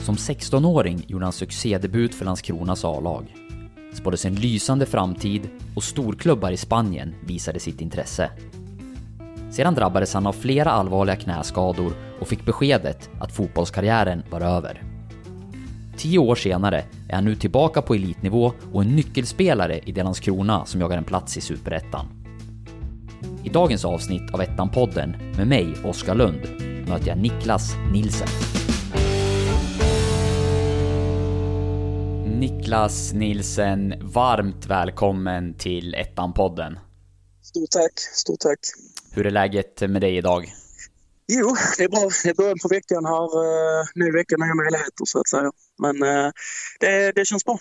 Som 16-åring gjorde han succédebut för Landskronas A-lag. Spåddes en lysande framtid och storklubbar i Spanien visade sitt intresse. Sedan drabbades han av flera allvarliga knäskador och fick beskedet att fotbollskarriären var över. Tio år senare är han nu tillbaka på elitnivå och en nyckelspelare i det Landskrona som jagar en plats i Superettan. I dagens avsnitt av Ettan-podden med mig, Oskar Lund, möter jag Niklas Nilsen. Niklas Nilsen, varmt välkommen till Ettan-podden. Stort tack, stort tack. Hur är läget med dig idag? Jo, det är bra. Det är början på veckan här. Uh, ny vecka, nya möjligheter så att säga. Men uh, det, det känns bra.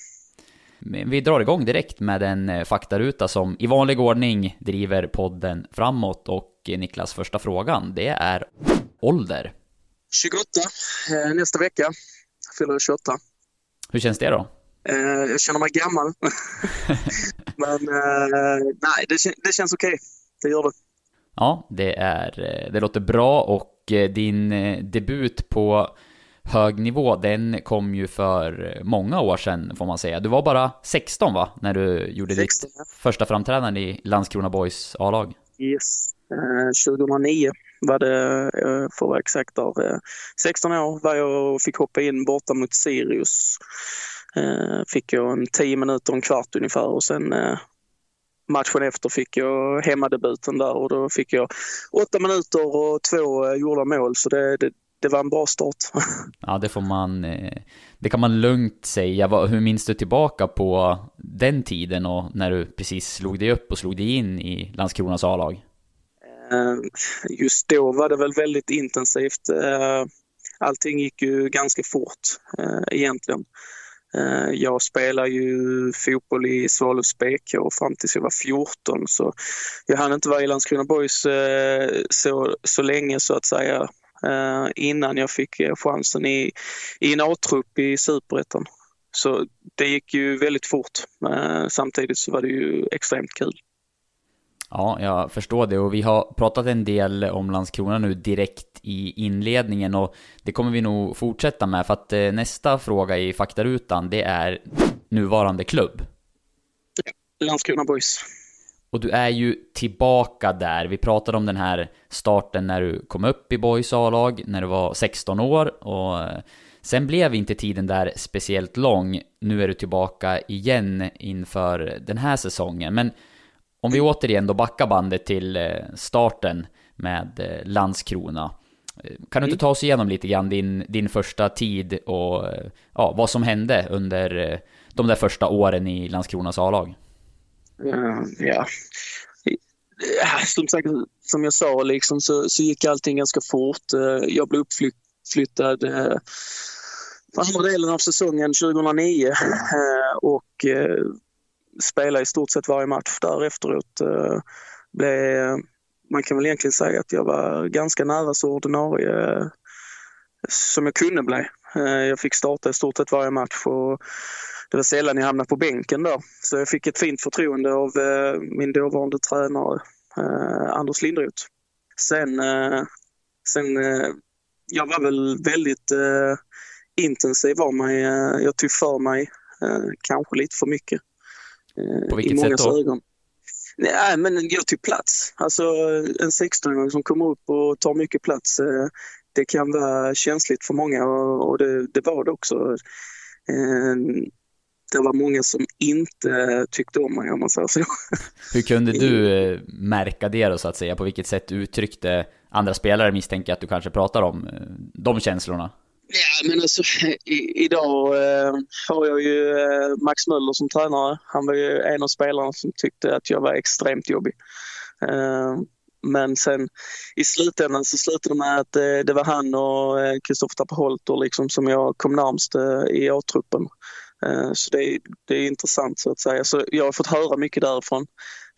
Vi drar igång direkt med en eh, faktaruta som i vanlig ordning driver podden framåt och Niklas första frågan det är ålder. 28 nästa vecka. Fyller 28. Hur känns det då? jag känner mig gammal. Men nej, det, det känns okej. Okay. Det gör det. Ja, det, är, det låter bra och eh, din eh, debut på hög nivå, den kom ju för många år sedan får man säga. Du var bara 16 va? När du gjorde 16, ditt första framträdande i Landskrona Boys A-lag? Yes, eh, 2009 var det, eh, för att vara exakt, av eh, 16 år var jag och fick hoppa in borta mot Sirius. Eh, fick jag en 10 minuter, en kvart ungefär och sen matchen efter fick jag hemmadebuten där och då fick jag åtta minuter och två eh, gjorda mål så det, det, det var en bra start. Ja, det får man, eh, det kan man lugnt säga. Hur minns du tillbaka på den tiden och när du precis slog dig upp och slog dig in i Landskronas A-lag? Eh, just då var det väl väldigt intensivt. Allting gick ju ganska fort egentligen. Eh, jag spelade ju fotboll i Svalövs BK fram tills jag var 14 så jag hann inte vara i Landskrona Boys eh, så, så länge så att säga eh, innan jag fick chansen i, i en A-trupp i Superettan. Så det gick ju väldigt fort. Samtidigt så var det ju extremt kul. Ja, jag förstår det och vi har pratat en del om Landskrona nu direkt i inledningen och det kommer vi nog fortsätta med för att eh, nästa fråga i faktarutan det är nuvarande klubb. Landskrona Boys. Och du är ju tillbaka där. Vi pratade om den här starten när du kom upp i Boys A-lag, när du var 16 år och eh, sen blev inte tiden där speciellt lång. Nu är du tillbaka igen inför den här säsongen. Men om vi återigen då backar bandet till eh, starten med eh, Landskrona. Kan du inte ta oss igenom lite grann din, din första tid och ja, vad som hände under de där första åren i Landskronas A-lag? Eh, ja, eh, som sagt, som jag sa liksom, så, så gick allting ganska fort. Eh, jag blev uppflyttad för andra delen av säsongen 2009 och spelade i stort sett varje match där efteråt. Blev, man kan väl egentligen säga att jag var ganska nära så ordinarie som jag kunde bli. Jag fick starta i stort sett varje match och det var sällan jag hamnade på bänken där. Så jag fick ett fint förtroende av min dåvarande tränare Anders Lindroth. Sen, sen jag var väl väldigt intensiv av mig. Jag tog för mig kanske lite för mycket. Eh, På vilket sätt då? Ögon. Nej, men jag tog plats. Alltså en 16-åring som kommer upp och tar mycket plats. Eh, det kan vara känsligt för många och det, det var det också. Eh, det var många som inte tyckte om mig om man säger så. Hur kunde du märka det då så att säga? På vilket sätt uttryckte andra spelare misstänker att du kanske pratar om de känslorna? Ja, men alltså i, idag eh, har jag ju eh, Max Möller som tränare. Han var ju en av spelarna som tyckte att jag var extremt jobbig. Eh, men sen i slutändan så slutade det med att eh, det var han och Kristoffer eh, Tapperholter liksom som jag kom närmst eh, i A-truppen. Eh, så det, det, är intressant så att säga. Så jag har fått höra mycket därifrån.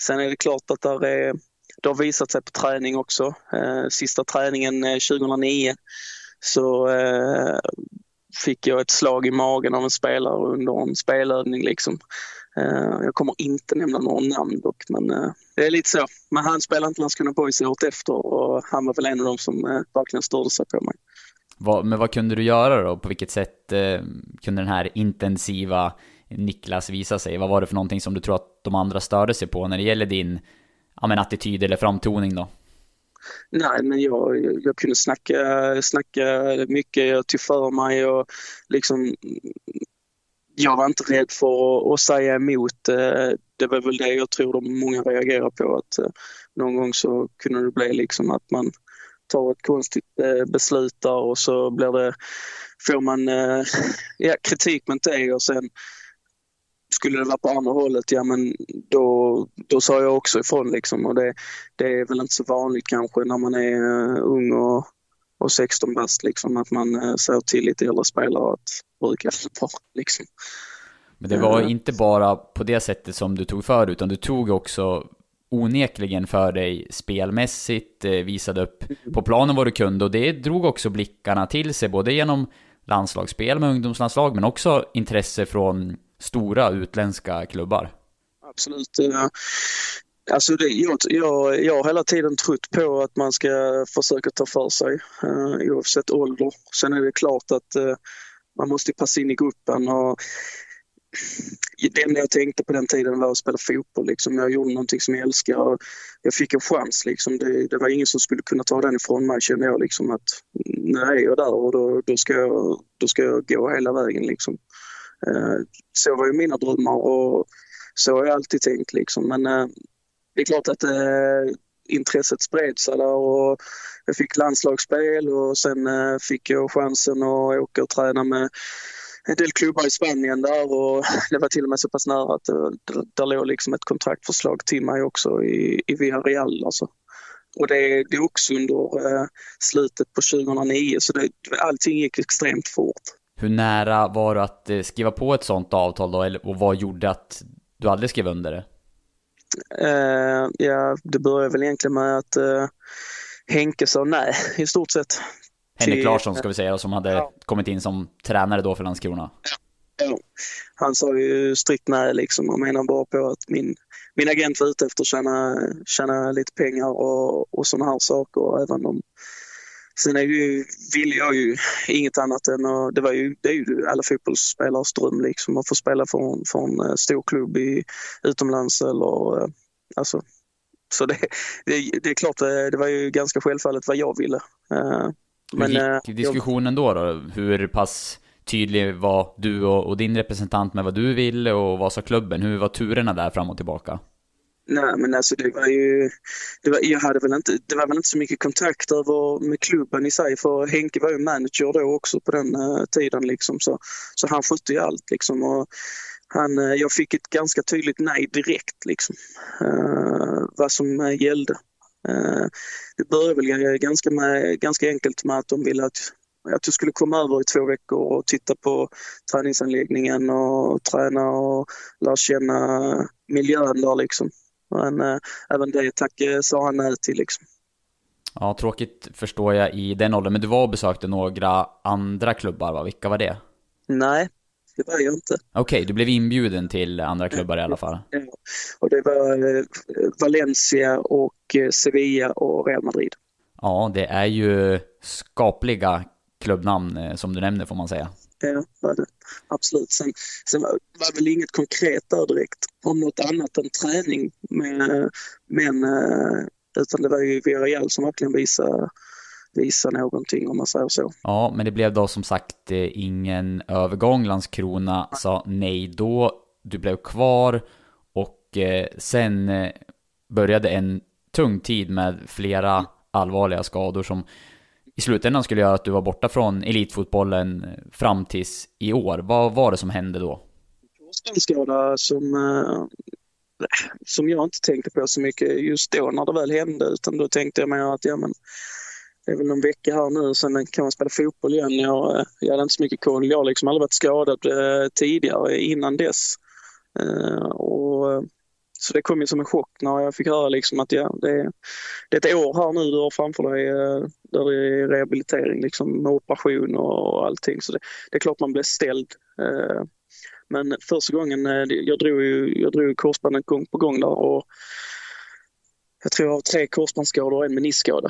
Sen är det klart att där är, det har visat sig på träning också. Eh, sista träningen eh, 2009 så fick jag ett slag i magen av en spelare under en spelövning. Liksom. Jag kommer inte nämna några namn dock, men det är lite så. Men han spelade inte Landskrona Boys året efter och han var väl en av dem som verkligen störde sig på mig. Vad, men vad kunde du göra då? På vilket sätt eh, kunde den här intensiva Niklas visa sig? Vad var det för någonting som du tror att de andra störde sig på när det gäller din ja, men attityd eller framtoning då? Nej, men jag, jag kunde snacka, snacka mycket, jag tog för mig och liksom jag var inte rädd för att säga emot. Eh, det var väl det jag tror de många reagerar på att eh, någon gång så kunde det bli liksom att man tar ett konstigt eh, beslut där och så blir det, får man ja, kritik mot det och sen skulle det vara på andra hållet, ja men då, då sa jag också ifrån liksom och det, det är väl inte så vanligt kanske när man är ung och, och 16 bast liksom att man säger till lite äldre spelare att bruka vara liksom. Men det var inte bara på det sättet som du tog för utan du tog också onekligen för dig spelmässigt, eh, visade upp på planen vad du kunde och det drog också blickarna till sig både genom landslagsspel med ungdomslandslag men också intresse från stora utländska klubbar. Absolut. Alltså det, jag, jag, jag har hela tiden trott på att man ska försöka ta för sig eh, oavsett ålder. Sen är det klart att eh, man måste passa in i gruppen och det enda jag tänkte på den tiden var att spela fotboll. Liksom. Jag gjorde någonting som jag älskar och jag fick en chans. Liksom. Det, det var ingen som skulle kunna ta den ifrån mig kände jag. Liksom, att nu är jag där och då, då, ska, jag, då ska jag gå hela vägen. Liksom. Eh, så var ju mina drömmar och så har jag alltid tänkt. Liksom. Men eh, det är klart att eh, intresset spred sig där och jag fick landslagsspel och sen eh, fick jag chansen att åka och träna med en del klubbar i Spanien där och det var till och med så pass nära att det, där låg liksom ett kontraktförslag till mig också i, i Villarreal. Alltså. Och det, det är också under eh, slutet på 2009 så det, allting gick extremt fort. Hur nära var du att eh, skriva på ett sånt avtal då, eller, och vad gjorde att du aldrig skrev under det? Uh, ja, det började väl egentligen med att uh, Henke sa nej i stort sett. Henrik Larsson ska vi säga, som hade ja. kommit in som tränare då för Landskrona. Ja. Han sa ju strikt nej liksom och menar bara på att min, min agent var ute efter att tjäna, tjäna lite pengar och, och sådana här saker. Även om Sen är ju, vill jag ju inget annat än att, det, var ju, det är ju alla fotbollsspelares dröm liksom att få spela för, för en eh, stor klubb i, utomlands eller eh, alltså. Så det, det, det är klart, det, eh, det var ju ganska självfallet vad jag ville. Men, Hur gick diskussionen då, då? Hur pass tydlig var du och, och din representant med vad du ville och vad sa klubben? Hur var turerna där fram och tillbaka? Nej, men alltså det var ju... Det var, jag hade väl inte, det var väl inte så mycket kontakt över med klubben i sig för Henke var ju manager då också på den uh, tiden liksom så, så han skötte ju allt liksom och han, uh, jag fick ett ganska tydligt nej direkt liksom uh, vad som gällde. Det började väl ganska, med, ganska enkelt med att de ville att att jag skulle komma över i två veckor och titta på träningsanläggningen och träna och lära känna miljön där liksom. Men äh, även det tack eh, sa han nej till liksom. Ja, tråkigt förstår jag i den åldern. Men du var och besökte några andra klubbar, va? Vilka var det? Nej, det var jag inte. Okej, okay, du blev inbjuden till andra klubbar i alla fall? Ja, och det var eh, Valencia och Sevilla och Real Madrid. Ja, det är ju skapliga klubbnamn som du nämner får man säga. Ja, var det. Absolut. Sen, sen var, det väl inget konkret där direkt om något annat än träning. Men, men eh, utan det var ju Villarreal som verkligen visade visa någonting om man säger så. Ja, men det blev då som sagt eh, ingen övergång. Landskrona sa nej då. Du blev kvar och eh, sen började en tung tid med flera allvarliga skador som i slutändan skulle göra att du var borta från elitfotbollen fram tills i år. Vad var det som hände då? Korsbandsskada som, eh, som jag inte tänkte på så mycket just då när det väl hände utan då tänkte jag mer att ja men det är väl någon vecka här nu sen kan man spela fotboll igen. Jag, eh, jag hade inte så mycket koll. Jag har liksom aldrig varit skadad eh, tidigare innan dess. Eh, och eh, så det kom ju som en chock när jag fick höra liksom att ja, det, är, det är ett år här nu du har framför dig eh, där det är rehabilitering liksom, med operation och allting. Så det, det är klart man blir ställd. Eh, Men första gången, eh, jag drog ju jag drog korsbandet gång på gång där och jag tror jag har tre korsbandsskador och en meniskskada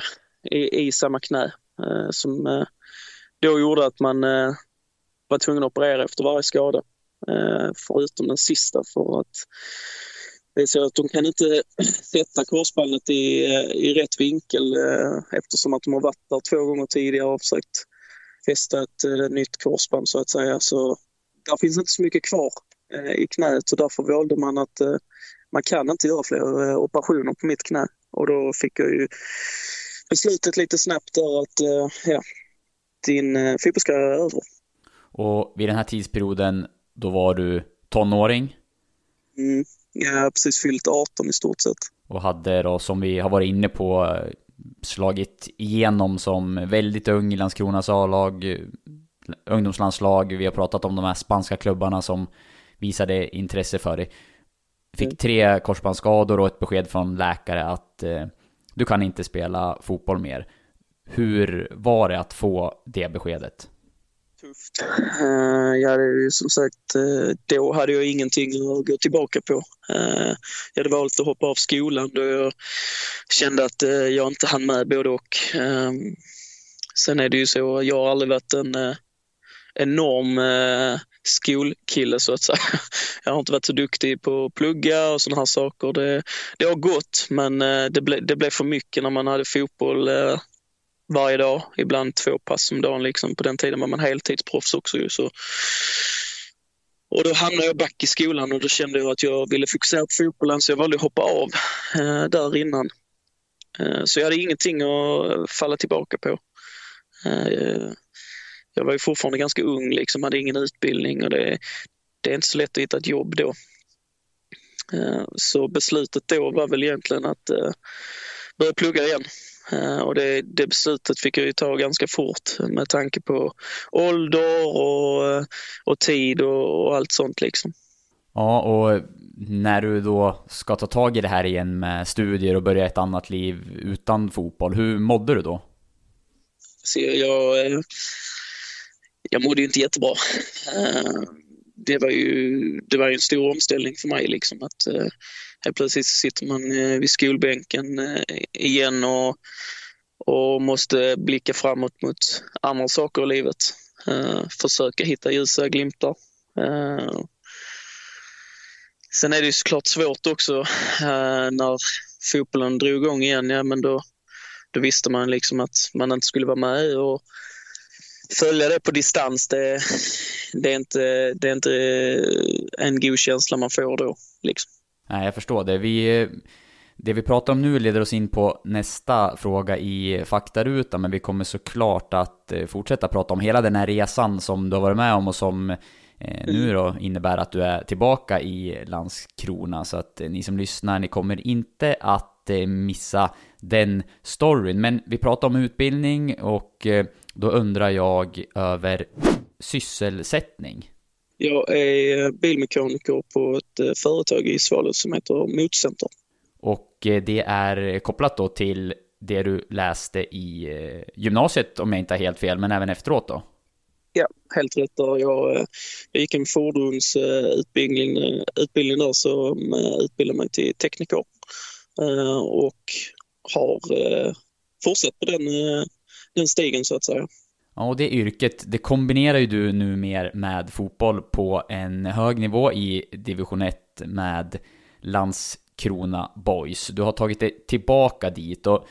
i, i samma knä eh, som eh, då gjorde att man eh, var tvungen att operera efter varje skada. Eh, förutom den sista för att det är så att de kan inte sätta korsbandet i, eh, i rätt vinkel eh, eftersom att de har varit där två gånger tidigare och försökt fästa ett eh, nytt korsband så att säga. Så där finns inte så mycket kvar eh, i knät och därför valde man att eh, man kan inte göra fler operationer på mitt knä. Och då fick jag ju beslutet lite snabbt där att ja, din fotbollskarriär är över. Och vid den här tidsperioden, då var du tonåring? Mm. Jag har precis fyllt 18 i stort sett. Och hade då, som vi har varit inne på, slagit igenom som väldigt ung i Landskronas A-lag, ungdomslandslag. Vi har pratat om de här spanska klubbarna som visade intresse för dig. Fick mm. tre korsbandsskador och ett besked från läkare att eh, du kan inte spela fotboll mer. Hur var det att få det beskedet? tufft. Eh, jag hade ju som sagt, eh, då hade jag ingenting att gå tillbaka på. Eh, jag hade valt att hoppa av skolan då jag kände att jag inte hann med både och. Sen är det ju så, jag har aldrig varit en enorm skolkille så att säga. Jag har inte varit så duktig på att plugga och sådana här saker. Det, det har gått men eh, det, ble, det blev för mycket när man hade fotboll eh, varje dag, ibland två pass om dagen. Liksom. På den tiden var man heltidsproffs också. Ju, så. Och då hamnade jag back i skolan och då kände jag att jag ville fokusera på fotbollen så jag valde att hoppa av eh, där innan. Eh, så jag hade ingenting att falla tillbaka på. Eh, jag var ju fortfarande ganska ung, liksom, hade ingen utbildning och det, det är inte så lätt att hitta ett jobb då. Eh, så beslutet då var väl egentligen att eh, börja plugga igen. Eh, och det, det beslutet fick jag ju ta ganska fort med tanke på ålder och, och tid och, och allt sånt liksom. Ja, och när du då ska ta tag i det här igen med studier och börja ett annat liv utan fotboll, hur mådde du då? Så jag, jag mådde ju inte jättebra. Eh, det var ju det var en stor omställning för mig. Liksom, att eh, Helt plötsligt sitter man eh, vid skolbänken igen och och måste blicka framåt mot andra saker i livet. Uh, försöka hitta ljusa glimtar. Uh, sen är det ju såklart svårt också uh, när fotbollen drog igång igen. Ja, men då, då visste man liksom att man inte skulle vara med och följa det på distans. Det, det, är, inte, det är inte en god känsla man får då. Liksom. Nej, jag förstår det. Vi det vi pratar om nu leder oss in på nästa fråga i faktarutan, men vi kommer såklart att eh, fortsätta prata om hela den här resan som du har varit med om och som eh, nu då innebär att du är tillbaka i Landskrona. Så att eh, ni som lyssnar, ni kommer inte att missa den storyn. Men vi pratar om utbildning och då undrar jag över sysselsättning. Jag är bilmekaniker på ett företag i Svalöv som heter Motcenter. Och eh, det är kopplat då till det du läste i eh, gymnasiet om jag inte har helt fel, men även efteråt då? Ja, helt rätt. Jag, jag gick en fordonsutbildning utbildning där så utbildade mig till tekniker eh, Eh, och har eh, fortsatt på den, eh, den stigen så att säga. Ja, och det yrket, det kombinerar ju du nu mer med fotboll på en hög nivå i division 1 med Landskrona Boys. Du har tagit dig tillbaka dit och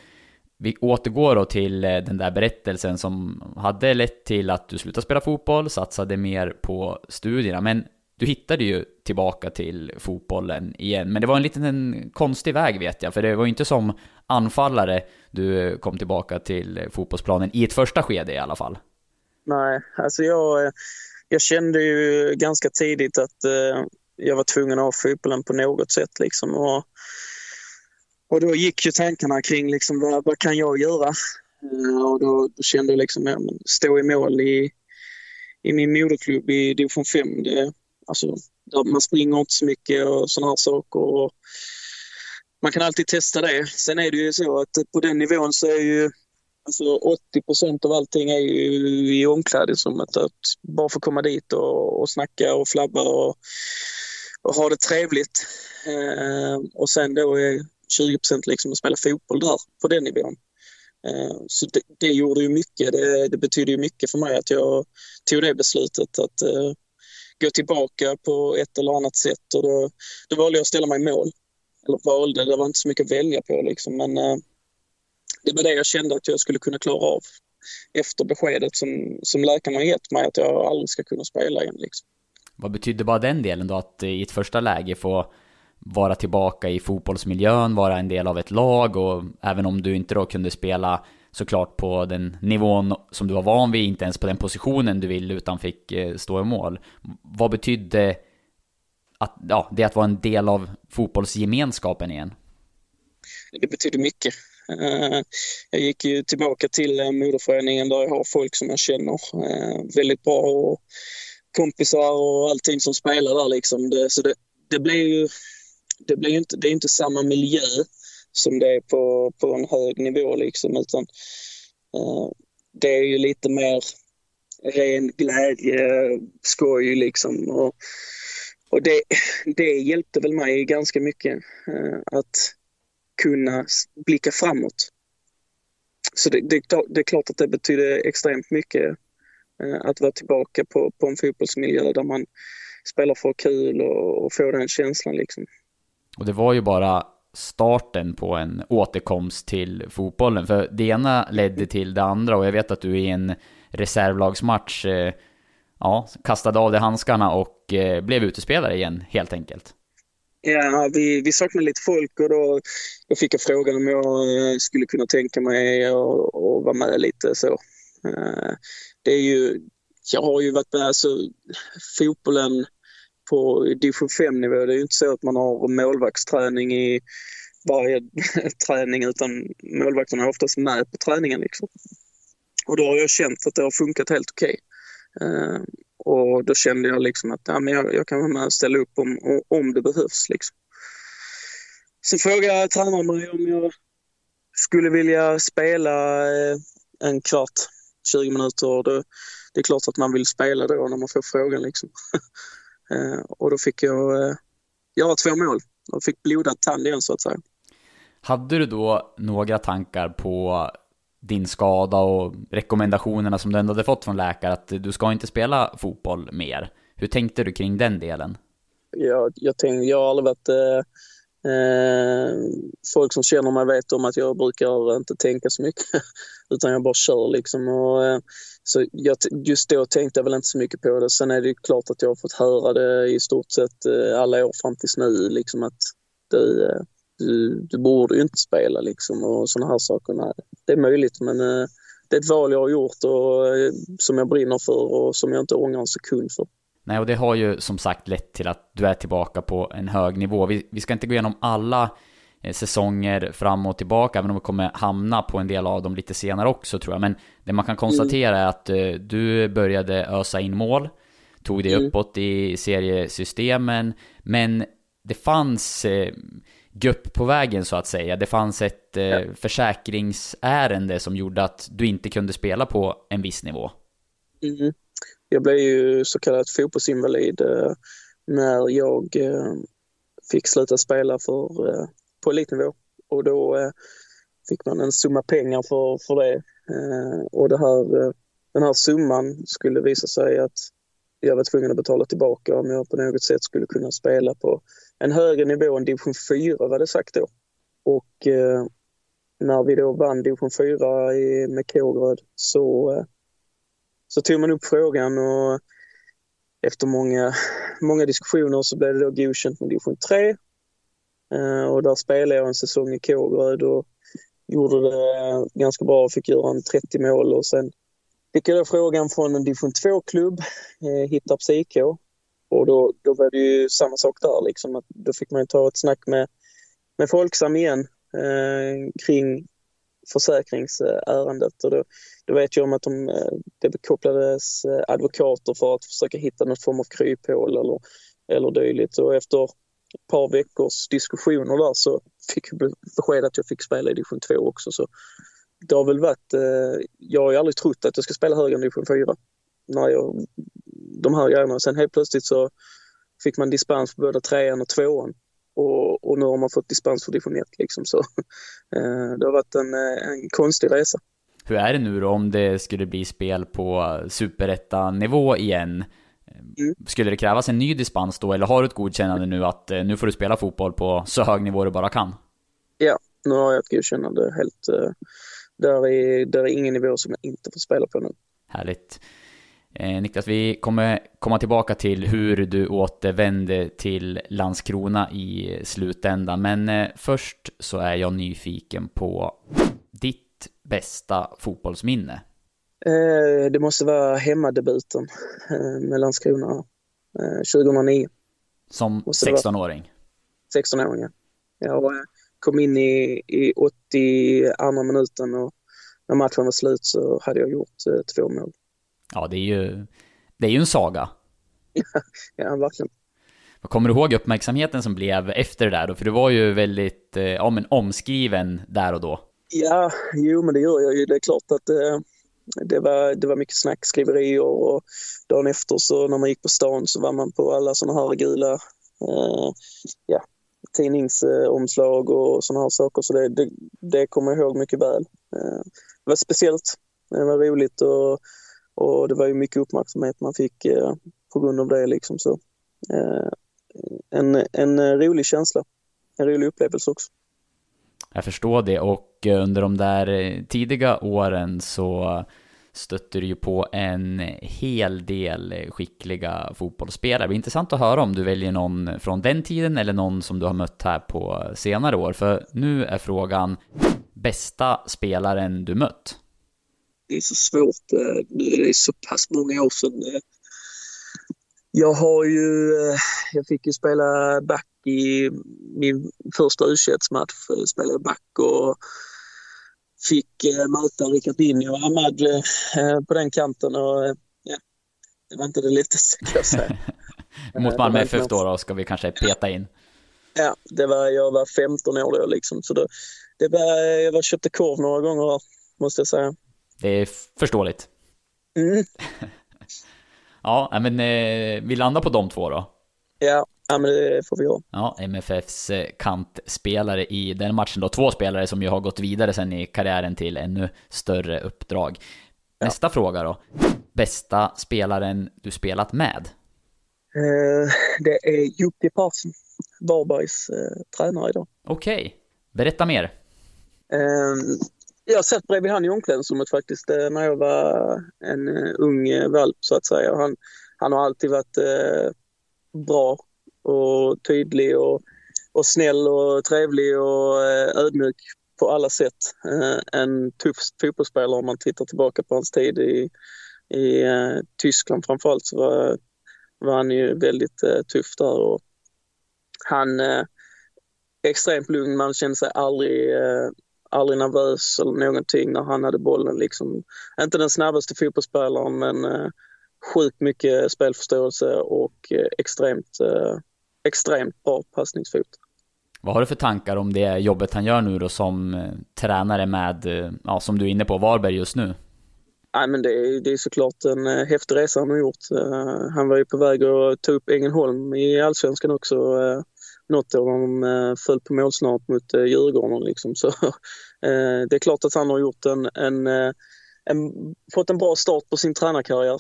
vi återgår då till den där berättelsen som hade lett till att du slutade spela fotboll, satsade mer på studierna, men du hittade ju tillbaka till fotbollen igen. Men det var en liten konstig väg vet jag, för det var ju inte som anfallare du kom tillbaka till fotbollsplanen i ett första skede i alla fall. Nej, alltså jag, jag kände ju ganska tidigt att eh, jag var tvungen att ha fotbollen på något sätt. Liksom. Och, och då gick ju tankarna kring liksom, vad, vad kan jag göra? Eh, och då, kände jag liksom, stå i mål i, i min moderklubb i division 5. Det, alltså, man springer inte så mycket och sådana här saker. Och man kan alltid testa det. Sen är det ju så att på den nivån så är ju Alltså 80 procent av allting är ju i omklädningsrummet. Att bara få komma dit och, och snacka och flabba och, och ha det trevligt. Eh, och sen då är 20 procent liksom att spela fotboll där på den nivån. Eh, så det, det, gjorde ju mycket. Det, det betyder ju mycket för mig att jag tog det beslutet att eh, gå tillbaka på ett eller annat sätt. Och då, då valde jag att ställa mig i mål. Eller valde, det var inte så mycket att välja på liksom. Men eh, det var det jag kände att jag skulle kunna klara av efter beskedet som, som läkarna gett mig att jag aldrig ska kunna spela igen. Liksom. Vad betydde bara den delen då, att eh, i ett första läge få vara tillbaka i fotbollsmiljön, vara en del av ett lag och även om du inte då kunde spela såklart på den nivån som du var van vid, inte ens på den positionen du vill utan fick eh, stå i mål. Vad betydde att, ja, det att vara en del av fotbollsgemenskapen igen? Det betyder mycket. Eh, jag gick ju tillbaka till eh, moderföreningen där jag har folk som jag känner väldigt bra och kompisar och allting som spelar där liksom. Det, så det, det blir ju det, blir inte, det är inte samma miljö som det är på, på en hög nivå liksom utan eh, det är ju lite mer ren glädje, skoj liksom. Och, och det, det hjälpte väl mig ganska mycket eh, att kunna blicka framåt. Så det, det, det, är klart att det betyder extremt mycket eh, att vara tillbaka på, på en fotbollsmiljö där man spelar för kul och, och få den känslan liksom. Och det var ju bara starten på en återkomst till fotbollen. För det ena ledde till det andra och jag vet att du i en reservlagsmatch eh, ja, kastade av dig handskarna och eh, blev utespelare igen helt enkelt. Ja, vi, vi saknade lite folk och då, då fick jag frågan om jag eh, skulle kunna tänka mig att vara med lite så. Eh, det är ju, jag har ju varit med, alltså fotbollen på division 5-nivå. Det är ju inte så att man har målvaktsträning i varje träning utan målvakterna är oftast med på träningen. Liksom. Och då har jag känt att det har funkat helt okej. Okay. Och då kände jag liksom att ja, men jag, jag kan vara med och ställa upp om, om det behövs. Liksom. Sen frågade tränaren mig om jag skulle vilja spela eh, en kvart, 20 minuter. Det, det är klart att man vill spela då när man får frågan. Liksom. Eh, och då fick jag eh, göra två mål och fick blodad tand igen så att säga. Hade du då några tankar på din skada och rekommendationerna som du ändå hade fått från läkare att du ska inte spela fotboll mer? Hur tänkte du kring den delen? Jag, jag, tänkte, jag har aldrig varit eh, Eh, folk som känner mig vet om att jag brukar inte tänka så mycket utan jag bara kör liksom. Och, eh, så jag, just då tänkte jag väl inte så mycket på det. Sen är det klart att jag har fått höra det i stort sett eh, alla år fram tills nu liksom att du, eh, du, du borde ju inte spela liksom och sådana här saker. Nej, det är möjligt men eh, det är ett val jag har gjort och som jag brinner för och som jag inte ångrar en sekund för. Nej, och det har ju som sagt lett till att du är tillbaka på en hög nivå. Vi, vi ska inte gå igenom alla säsonger fram och tillbaka, även om vi kommer hamna på en del av dem lite senare också tror jag. Men det man kan konstatera är att uh, du började ösa in mål, tog dig mm. uppåt i seriesystemen, men det fanns uh, gupp på vägen så att säga. Det fanns ett ja. försäkringsärende som gjorde att du inte kunde spela på en viss nivå. Mm jag blev ju så kallad fotbollsinvalid eh, när jag eh, fick sluta spela för, eh, på elitnivå. Och då eh, fick man en summa pengar för, för det. Eh, och det här, eh, den här summan skulle visa sig att jag var tvungen att betala tillbaka om jag på något sätt skulle kunna spela på en högre nivå än division 4 var det sagt då. Och eh, när vi då vann division 4 i, med Kågeröd så eh, så tog man upp frågan och efter många, många diskussioner så blev det då godkänt med division 3. Eh, och där spelade jag en säsong i Kågeröd och gjorde det ganska bra och fick göra en 30 mål och sen fick jag då frågan från en division 2-klubb, eh, Hittarps IK. Och då, då var det ju samma sak där liksom. Att då fick man ta ett snack med, med Folksam igen eh, kring försäkringsärendet. Och då, då vet jag om att de, eh, det kopplades eh, advokater för att försöka hitta någon form av kryphål eller, eller dylikt. Och efter ett par veckors diskussioner där så fick jag besked att jag fick spela i division 2 också. Så det har väl varit, eh, jag har ju aldrig trott att jag ska spela högre än division 4. När jag, de här grejerna. Sen helt plötsligt så fick man dispens för både trean och tvåan. Och, och nu har man fått dispens för division 1 liksom. Så eh, det har varit en, eh, en konstig resa. Hur är det nu då om det skulle bli spel på superettanivå igen? Mm. Skulle det krävas en ny dispens då, eller har du ett godkännande nu att eh, nu får du spela fotboll på så hög nivå du bara kan? Ja, nu har jag ett godkännande helt. Uh, där, är, där är ingen nivå som jag inte får spela på nu. Härligt. Eh, Niklas, vi kommer komma tillbaka till hur du återvände till Landskrona i slutändan, men eh, först så är jag nyfiken på ditt bästa fotbollsminne. Eh, det måste vara hemmadebuten eh, med Landskrona 2009. Eh, Som 16-åring? 16-åring, ja. Jag eh, kom in i, i 82 minuten och när matchen var slut så hade jag gjort två mål. Ja, det är ju, det är ju en saga. ja, verkligen. Kommer du ihåg uppmärksamheten som blev efter det där då? För du var ju väldigt ja, men omskriven där och då. Ja, jo men det gör jag ju. Det är klart att eh, det, var, det var mycket snackskriverier och dagen efter så när man gick på stan så var man på alla sådana här gula eh, ja, tidningsomslag och sådana här saker. Så det, det, det kommer jag ihåg mycket väl. Eh, det var speciellt. Det var roligt och och det var ju mycket uppmärksamhet man fick eh, på grund av det. Liksom, så. Eh, en, en rolig känsla, en rolig upplevelse också. Jag förstår det och eh, under de där eh, tidiga åren så stötte du ju på en hel del eh, skickliga fotbollsspelare. Det blir intressant att höra om du väljer någon från den tiden eller någon som du har mött här på senare år. För nu är frågan bästa spelaren du mött? det är så svårt. Nu är det så pass många år sedan. Eh. Jag har ju, eh, jag fick ju spela back i min första u match spelade jag back och fick möta Rickard Dinho och Ahmad på den kanten och ja, det var inte det lättaste kan jag säga. Mot Malmö FF då, då ska vi kanske peta in. Ja, det var, jag var 15 år då liksom så det, det var, jag var, köpte korv några gånger måste jag säga. Det är förståeligt. Mm. ja, men eh, vi landar på de två då. Ja, ja men det får vi göra. Ja, MFFs eh, kantspelare i den matchen då. Två spelare som ju har gått vidare sen i karriären till ännu större uppdrag. Nästa ja. fråga då. Bästa spelaren du spelat med? Eh, det är Jocke Persson, Varbergs eh, tränare idag. Okej, okay. berätta mer. Eh, jag satt bredvid han i omklädningsrummet faktiskt eh, när jag var en eh, ung eh, valp så att säga. Han, han har alltid varit eh, bra och tydlig och, och snäll och trevlig och ödmjuk på alla sätt. En tuff fotbollsspelare om man tittar tillbaka på hans tid i, i Tyskland framförallt så var, var han ju väldigt tuff där. Och han extremt lugn, man kände sig aldrig aldrig nervös eller någonting när han hade bollen. Liksom. Inte den snabbaste fotbollsspelaren men eh, sjukt mycket spelförståelse och eh, extremt, eh, extremt bra passningsfot. Vad har du för tankar om det jobbet han gör nu då som eh, tränare med, ja, som du är inne på, Varberg just nu? Nej, men det, är, det är såklart en eh, häftig resa han har gjort. Uh, han var ju på väg att ta upp Ängelholm i allsvenskan också. Uh, något av dem eh, föll på målsnöret mot eh, Djurgården. Liksom. Så, det är klart att han har gjort en, en, en, fått en bra start på sin tränarkarriär.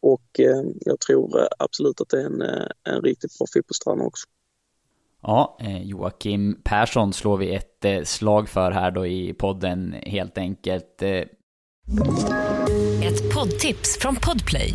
Och jag tror absolut att det är en, en riktigt bra fotbollstränare också. Ja, Joakim Persson slår vi ett slag för här då i podden helt enkelt. Ett poddtips från Podplay.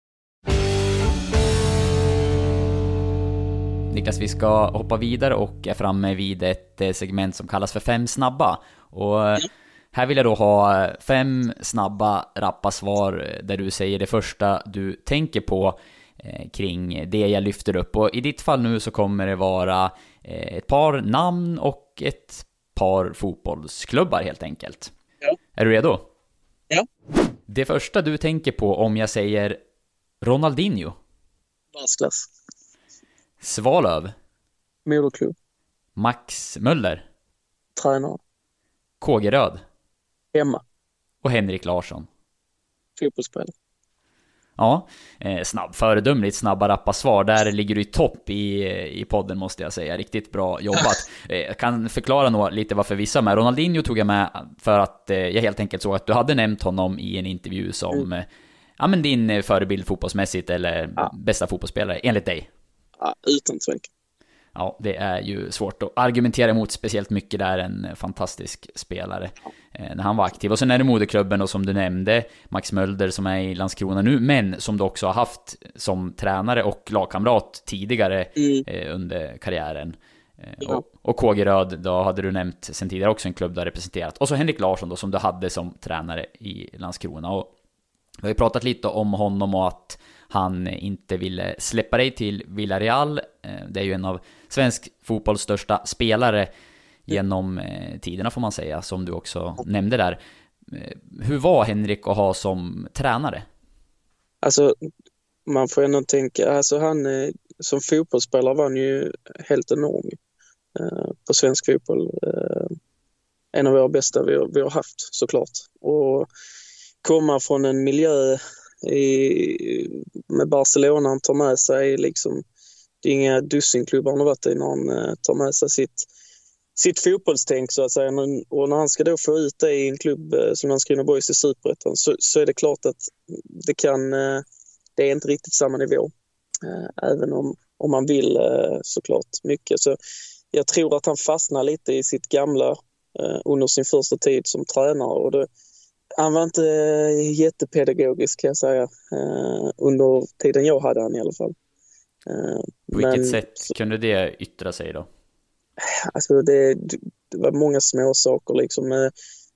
Niklas, vi ska hoppa vidare och är framme vid ett eh, segment som kallas för Fem snabba. Och eh, Här vill jag då ha fem snabba, rappa svar där du säger det första du tänker på eh, kring det jag lyfter upp. Och i ditt fall nu så kommer det vara eh, ett par namn och ett par fotbollsklubbar helt enkelt. Ja. Är du redo? Ja. Det första du tänker på om jag säger Ronaldinho, Världsklass. Svalöv, Moderklubb. Max Möller, Tränare. Kågeröd Hemma. och Henrik Larsson. Fotbollsspelare. Ja, eh, snabb, föredömligt snabba rappa svar. Där ligger du i topp i, i podden måste jag säga. Riktigt bra jobbat. Eh, jag kan förklara nog lite varför vissa med. Ronaldinho tog jag med för att eh, jag helt enkelt såg att du hade nämnt honom i en intervju som Mm. ja, men din förebild fotbollsmässigt eller Ja. bästa fotbollsspelare enligt dig. Utan tvekan. Ja, det är ju svårt att argumentera emot speciellt mycket där, en fantastisk spelare eh, när han var aktiv. Och sen är det moderklubben och som du nämnde, Max Mölder som är i Landskrona nu, men som du också har haft som tränare och lagkamrat tidigare Mm. eh, under karriären. Eh, Ja. och, och KG Röd, då hade du nämnt sen tidigare också en klubb du har representerat. Och så Henrik Larsson då, som du hade som tränare i Landskrona. Och vi har ju pratat lite om honom och att han inte ville släppa dig till Villarreal. Eh, det är ju en av svensk fotbolls största spelare genom eh, tiderna får man säga, som du också nämnde där. Eh, hur var Henrik att ha som tränare? Alltså, man får ändå tänka, alltså han som fotbollsspelare var han ju helt enorm på svensk fotboll. En av våra bästa vi, har- vi har haft såklart. Och komma från en miljö i, med Barcelona han tar med sig liksom, det är inga dussinklubbar han har varit i när han eh, tar med sig sitt sitt fotbollstänk så att säga. Och när han ska då få ut det i en klubb eh, som Landskrona Boys i Superettan så, så är det klart att det kan, eh, det är inte riktigt samma nivå. Eh, Även om, om man vill eh, såklart mycket. Så jag tror att han fastnar lite i sitt gamla eh, under sin första tid som tränare. Och det, han var inte eh, jättepedagogisk kan jag säga. eh, Under tiden jag hade han i alla fall. Eh, På vilket men- sätt kunde det yttra sig då? Alltså det, det var många små saker liksom.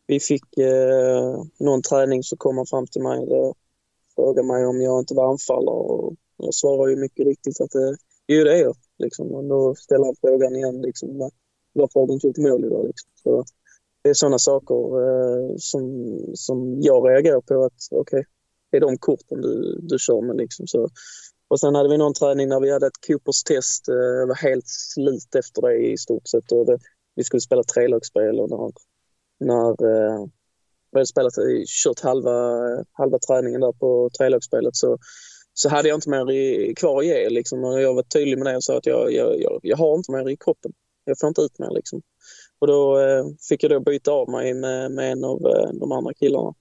Vi fick eh, någon träning så kom han fram till mig och frågade mig om jag inte var anfallare och jag svarade ju mycket riktigt att det, jo det är jag. Liksom. Och då ställer han frågan igen liksom, va- varför har du inte gjort mål idag? Liksom. Så det är sådana saker eh, som, som jag reagerar på att okej, det är de korten du, du kör med liksom. Så och sen hade vi någon träning när vi hade ett Coopers test. Eh, jag var helt slut efter det i stort sett. Och det, vi skulle spela trelagsspel och när, när eh, vi hade spelat, kört halva, halva träningen där på trelagsspelet så, så hade jag inte mer i, kvar att ge. Liksom. Och jag var tydlig med det och sa att jag, jag, jag, jag har inte mer i kroppen. Jag får inte ut mer. Liksom. Och då eh, fick jag då byta av mig med, med en av eh, de andra killarna.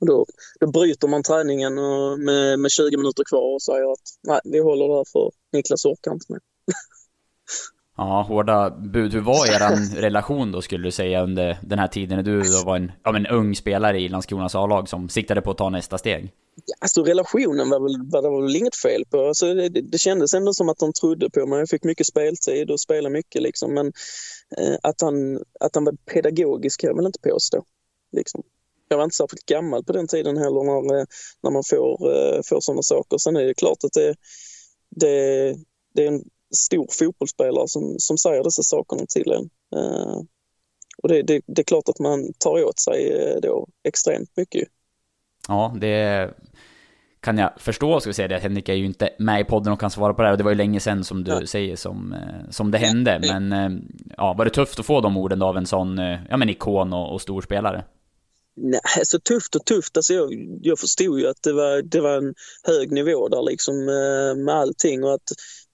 Och då, då bryter man träningen med, med 20 minuter kvar och säger att nej, vi håller det här för Niklas orkar inte med. Ja, hårda bud. Hur var er relation då skulle du säga under den här tiden när du då var en, ja, men ung spelare i Landskronas A-lag som siktade på att ta nästa steg? Alltså relationen var väl, var det väl inget fel på. Alltså, det, det, kändes ändå som att de trodde på mig. Jag fick mycket speltid och spelade mycket liksom. Men eh, att, han, att han var pedagogisk kan jag väl inte påstå. Liksom. Jag var inte särskilt gammal på den tiden heller när, eh, när man får, eh, får sådana saker. Sen är det klart att det, det, det är en stor fotbollsspelare som, som säger dessa sakerna till en. Eh, och det, det, det är klart att man tar åt sig eh, då extremt mycket. Ja, det kan jag förstå, ska vi säga det. Henrik är ju inte med i podden och kan svara på det här. Och det var ju länge sedan som du Ja. säger som, eh, som det hände. Men eh, ja, var det tufft att få de orden av en sån eh, ja, men ikon och, och stor spelare? Nej, så tufft och tufft. Alltså jag, jag förstod ju att det var, det var en hög nivå där liksom med allting och att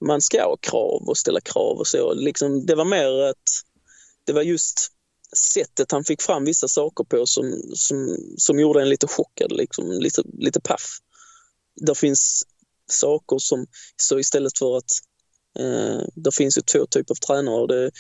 man ska ha krav och ställa krav och så. Liksom, det var mer att det var just sättet han fick fram vissa saker på som, som, som gjorde en lite chockad, liksom, lite, lite paff. Det finns saker som, så istället för att eh, det finns ju två typer av tränare. och Det,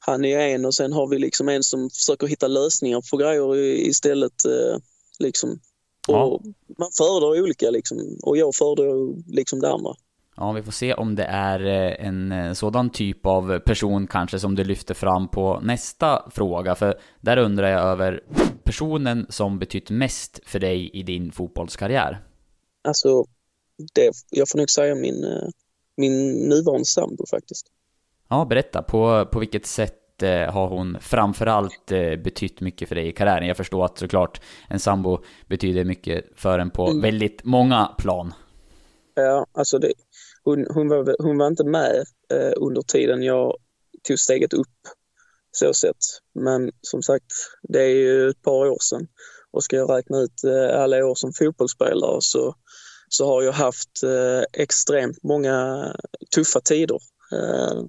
han är en och sen har vi liksom en som försöker hitta lösningar på grejer istället. Eh, liksom. Ja. och Man föredrar olika liksom, och jag föredrar liksom det andra. Ja, vi får se om det är eh, en eh, sådan typ av person kanske som du lyfter fram på nästa fråga, för där undrar jag över personen som betytt mest för dig i din fotbollskarriär. Alltså, det, jag får nog säga min, eh, min nuvarande sambo faktiskt. Ja, berätta. På, på vilket sätt har hon framförallt betytt mycket för dig i karriären? Jag förstår att såklart en sambo betyder mycket för en på mm. väldigt många plan. Ja, alltså det, hon, hon, var, hon var inte med eh, under tiden jag tog steget upp så sett. Men som sagt, det är ju ett par år sedan och ska jag räkna ut eh, alla år som fotbollsspelare så, så har jag haft eh, extremt många tuffa tider eh,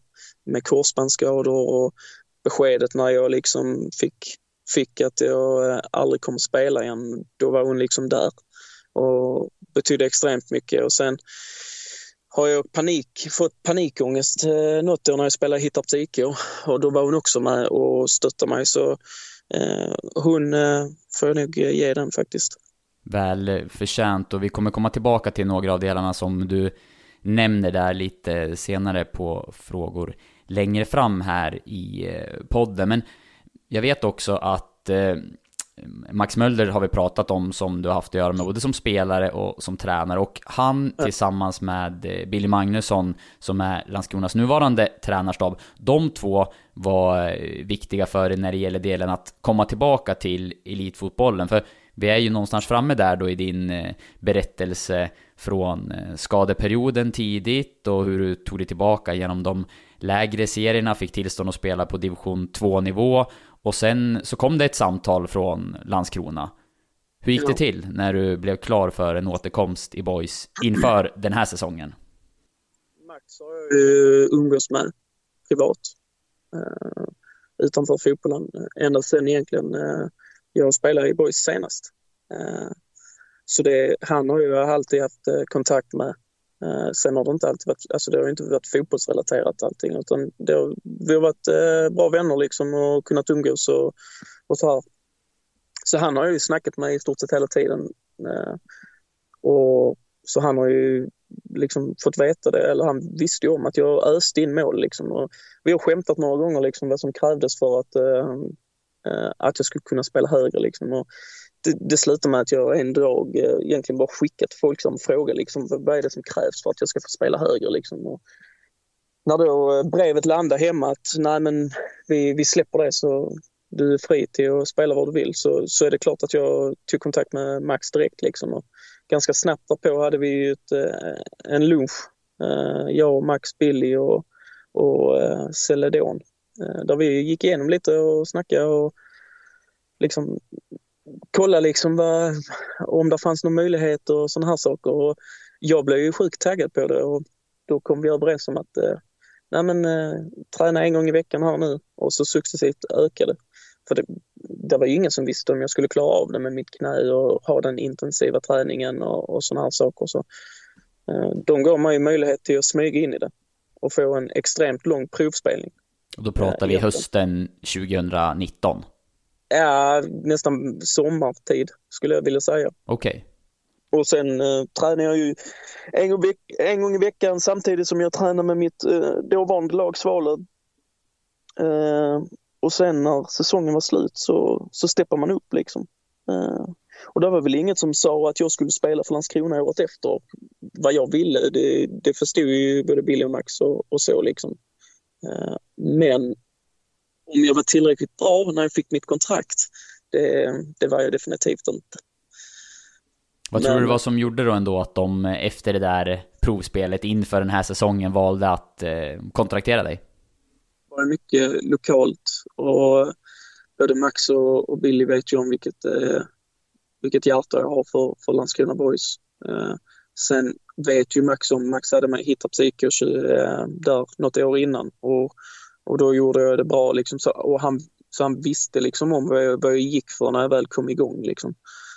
med korsbandsskador och beskedet när jag liksom fick, fick att jag eh, aldrig kommer spela igen, då var hon liksom där och betydde extremt mycket. Och sen har jag panik, fått panikångest eh, något år när jag spelade Hittarps IK och då var hon också med och stöttade mig. Så eh, hon eh, får jag nog eh, ge den faktiskt. Väl förtjänt och vi kommer komma tillbaka till några av delarna som du nämner där lite senare på frågor längre fram här i eh, podden. Men jag vet också att eh, Max Mölder har vi pratat om som du har haft att göra med både som spelare och som tränare och han tillsammans med eh, Billy Magnusson som är Landskronas nuvarande tränarstab, de två var eh, viktiga för dig när det gäller delen att komma tillbaka till elitfotbollen. För vi är ju någonstans framme där då i din eh, berättelse från skadeperioden tidigt och hur du tog dig tillbaka genom de lägre serierna, fick tillstånd att spela på division 2-nivå och sen så kom det ett samtal från Landskrona. Hur gick det till när du blev klar för en återkomst i Boys inför den här säsongen? Max har jag ju umgås med privat. Uh, utanför fotbollen. Ända sen egentligen jag spelade i Boys senast. Så det, han har ju alltid haft kontakt med Eh, sen har det inte alltid varit, alltså det har inte varit fotbollsrelaterat allting utan det har, vi har varit eh, bra vänner liksom och kunnat umgås och, och så här. Så han har ju snackat med mig i stort sett hela tiden. Eh, och så han har ju liksom fått veta det, eller han visste ju om att jag öste in mål liksom. Och vi har skämtat några gånger liksom vad som krävdes för att, eh, eh att jag skulle kunna spela högre liksom. Och det, det slutar med att jag en dag eh, egentligen bara skickat folk som frågar liksom, vad är det som krävs för att jag ska få spela högre. Liksom. Och när då eh, brevet landade hemma att nej men vi, vi släpper det så du är fri till att spela vad du vill så, så är det klart att jag tog kontakt med Max direkt. Liksom. Och ganska snabbt därpå hade vi ett, eh, en lunch, jag, och Max, Billy och, och Celedon där vi gick igenom lite och snackade och liksom kolla liksom vad, om det fanns någon möjlighet och sådana här saker. Och jag blev ju sjukt taggad på det och då kom vi överens om att eh, nej men, eh, träna en gång i veckan här nu och så successivt öka det. För det, det var ju ingen som visste om jag skulle klara av det med mitt knä och ha den intensiva träningen och, och sådana här saker. Så, eh, de gav mig möjlighet till att smyga in i det och få en extremt lång provspelning. Och då pratar vi hösten 2019? Ja, nästan sommartid skulle jag vilja säga. Okej. Okay. Och sen eh, tränar jag ju en gång, en gång, i veckan samtidigt som jag tränar med mitt eh, dåvarande lag Svalöv. Eh, och sen när säsongen var slut så, så steppar man upp liksom. Eh, och det var väl inget som sa att jag skulle spela för Landskrona året efter vad jag ville. Det, det förstod ju både Billy och Max och, och så liksom. Eh, men om jag var tillräckligt bra när jag fick mitt kontrakt, det, det var jag definitivt inte. Vad tror Men, du var som gjorde då ändå att de efter det där provspelet inför den här säsongen valde att eh, kontraktera dig? Det var mycket lokalt och både Max och, och Billy vet ju om vilket, eh, vilket hjärta jag har för, för Landskrona Boys. Eh, sen vet ju Max om, Max hade mig hittat eh, där något år innan och och då gjorde jag det bra liksom, så, och han, så han visste liksom om vad jag, vad jag gick för när jag väl kom igång. Liksom.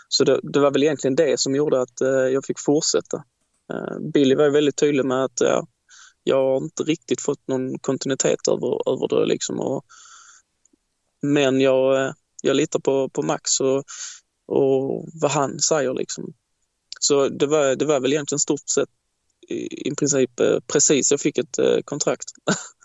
Så det, det var väl egentligen det som gjorde att eh, jag fick fortsätta. Eh, Billy var väldigt tydlig med att eh, jag har inte riktigt fått någon kontinuitet över, över det. Liksom, och, men jag, eh, jag litar på, på Max och, och vad han säger. Liksom. Så det var, det var väl egentligen stort sett i, i princip eh, precis jag fick ett eh, kontrakt.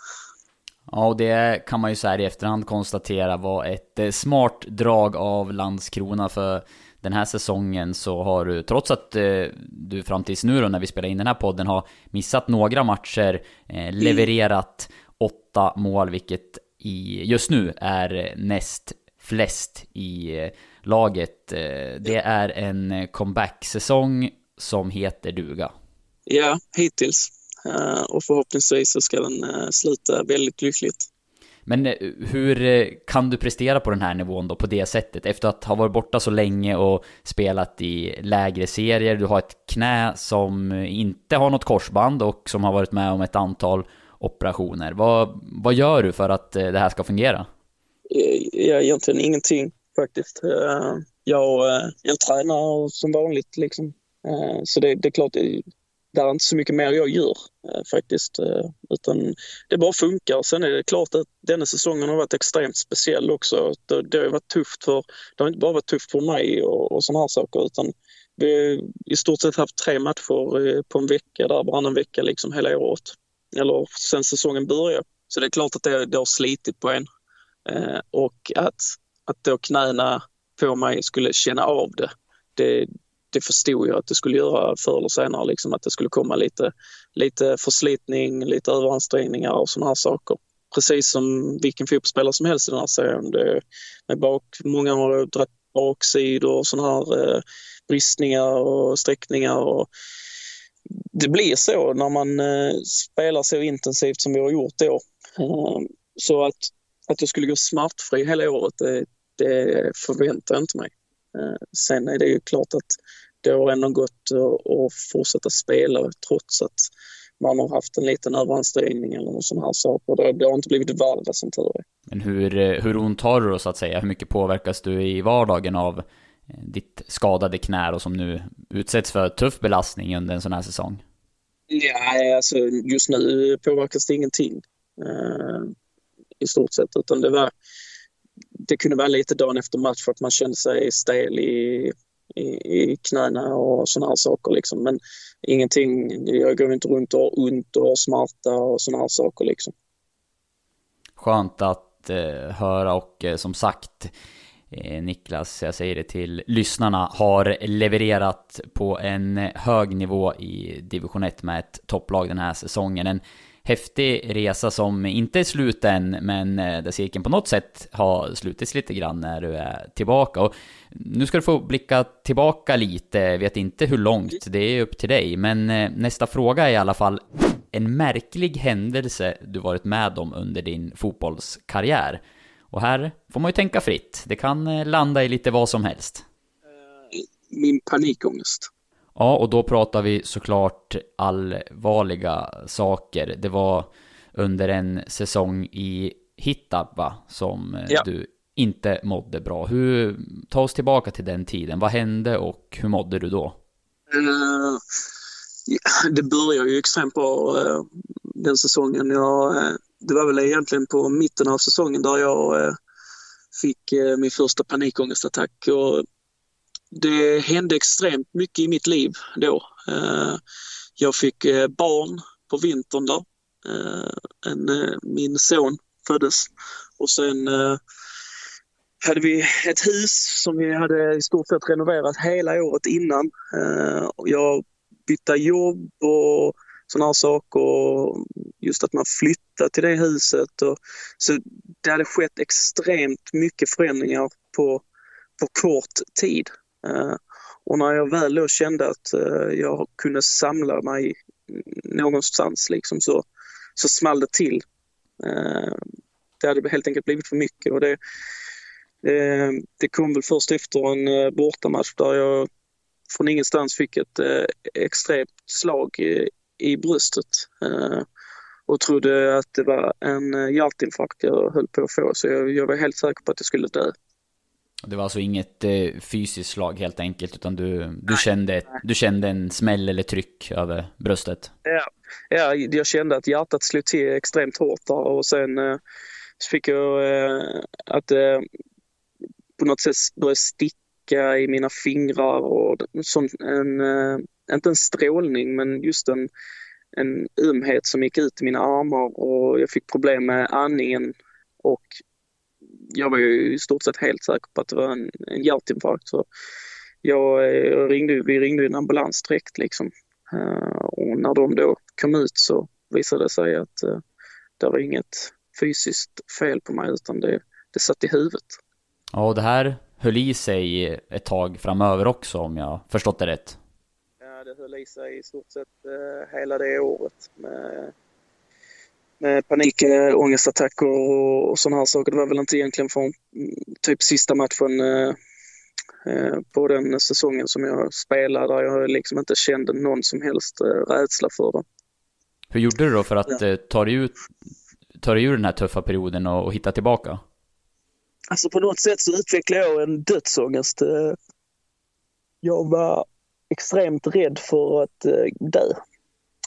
Ja, och det kan man ju så här i efterhand konstatera var ett eh, smart drag av Landskrona för den här säsongen så har du, trots att eh, du fram tills nu då när vi spelar in den här podden har missat några matcher, eh, levererat åtta mål, vilket i, just nu är näst flest i eh, laget. Det är en comeback-säsong som heter duga. Ja, hittills. Eh, och förhoppningsvis så ska den eh, sluta väldigt lyckligt. Men eh, hur kan du prestera på den här nivån då, på det sättet? Efter att ha varit borta så länge och spelat i lägre serier, du har ett knä som inte har något korsband och som har varit med om ett antal operationer. Vad, vad gör du för att det här ska fungera? Ja, egentligen ingenting faktiskt. Jag, jag tränar som vanligt liksom. Så det, det är klart, det är inte så mycket mer jag gör eh, faktiskt. Eh, utan det bara funkar. Sen är det klart att denna säsongen har varit extremt speciell också. Det, det har varit tufft för, det har inte bara varit tufft för mig och, och sådana här saker utan vi har i stort sett haft tre matcher eh, på en vecka där varannan vecka liksom hela året. Eller sen säsongen började. Så det är klart att det, det har slitit på en. Eh, och att, att då knäna på mig skulle känna av det, det, det förstod jag att det skulle göra förr eller senare, liksom, att det skulle komma lite, lite förslitning, lite överansträngningar och sådana här saker. Precis som vilken fotbollsspelare som helst i den här serien. Det, med bak, många har dragit baksidor och sådana här eh, bristningar och sträckningar. Och det blir så när man eh, spelar så intensivt som vi har gjort då. Eh, så att, att jag skulle gå smärtfri hela året, det, det förväntar jag inte mig. Eh, sen är det ju klart att det har ändå gått att fortsätta spela trots att man har haft en liten överansträngning eller någon sån här sak. Och det, det har inte blivit värre som tur är. Men hur, eh, hur ont har du då så att säga? Hur mycket påverkas du i vardagen av eh, ditt skadade knä och som nu utsätts för tuff belastning under en sån här säsong? Ja, alltså just nu påverkas det ingenting eh, i stort sett utan det var det kunde vara lite dagen efter match för att man kände sig stel i, i, i knäna och sådana här saker. Liksom. Men ingenting, jag går inte runt och har ont och har smärta och sådana här saker. Liksom. Skönt att eh, höra och eh, som sagt eh, Niklas, jag säger det till lyssnarna, har levererat på en hög nivå i division 1 med ett topplag den här säsongen. En häftig resa som inte är slut än, men eh, där cirkeln på något sätt har slutits lite grann när du är tillbaka. Och nu ska du få blicka tillbaka lite, vet inte hur långt, det är upp till dig. Men eh, nästa fråga är i alla fall en märklig händelse du varit med om under din fotbollskarriär. Och här får man ju tänka fritt, det kan eh, landa i lite vad som helst. Min panikångest. Ja, och då pratar vi såklart allvarliga saker. Det var under en säsong i Hittab, va? Som eh, ja. du inte mådde bra. Hur, ta oss tillbaka till den tiden. Vad hände och hur mådde du då? Uh, ja, det började ju extremt bra uh, den säsongen. Jag, uh, det var väl egentligen på mitten av säsongen där jag fick min första panikångestattack. Och det hände extremt mycket i mitt liv då. Eh, jag fick eh, barn på vintern där. Eh, eh min son föddes och sen eh, hade vi ett hus som vi hade i stort sett renoverat hela året innan. Eh, jag bytte jobb och sådana här saker. Just att man flyttade till det huset. Och, så det hade skett extremt mycket förändringar på, på kort tid. Eh, och när jag väl då kände att eh, jag kunde samla mig någonstans liksom så, så small det till. Eh, det hade helt enkelt blivit för mycket och det, det kom väl först efter en bortamatch där jag från ingenstans fick ett extremt slag i, i bröstet och trodde att det var en hjärtinfarkt jag höll på att få så jag, jag var helt säker på att jag skulle dö. Det var alltså inget eh, fysiskt slag helt enkelt, utan du, du, kände, du kände en smäll eller tryck över bröstet? Ja, ja jag kände att hjärtat slog till extremt hårt där och sen eh, fick jag eh, att eh, på något sätt börja sticka i mina fingrar och sån, en, eh, inte en strålning men just en, en ömhet som gick ut i mina armar och jag fick problem med andningen och jag var ju i stort sett helt säker på att det var en, en hjärtinfarkt. Så jag, jag ringde, vi ringde en ambulans direkt liksom. Uh, och när de då kom ut så visade det sig att uh, det var inget fysiskt fel på mig utan det, det satt i huvudet. Ja, och det här höll i sig ett tag framöver också om jag förstått det rätt. Ja, det höll i sig i stort sett hela det året med, med panikångestattacker och, och sådana här saker. Det var väl inte egentligen från mm, typ sista matchen uh, på den säsongen som jag spelade där jag liksom inte kände någon som helst rädsla för det. Hur gjorde du då för att ja. ta, dig ut, ta dig ur den här tuffa perioden och, och hitta tillbaka? Alltså på något sätt så utvecklade jag en dödsångest. Jag var extremt rädd för att dö.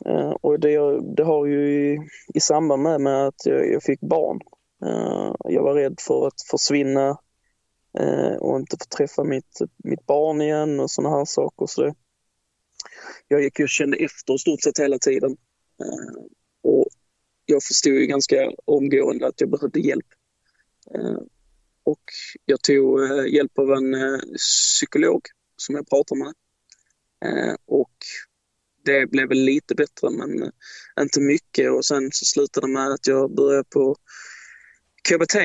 Eh, och det, det har ju i, i samband med, med att jag, jag fick barn. Eh, jag var rädd för att försvinna eh, och inte få träffa mitt, mitt barn igen och sådana här saker. Så det, jag gick och kände efter stort sett hela tiden. Och jag förstod ju ganska omgående att jag behövde hjälp. Och jag tog hjälp av en psykolog som jag pratade med. Och det blev väl lite bättre men eh, inte mycket och sen så slutade det med att jag började på KBT,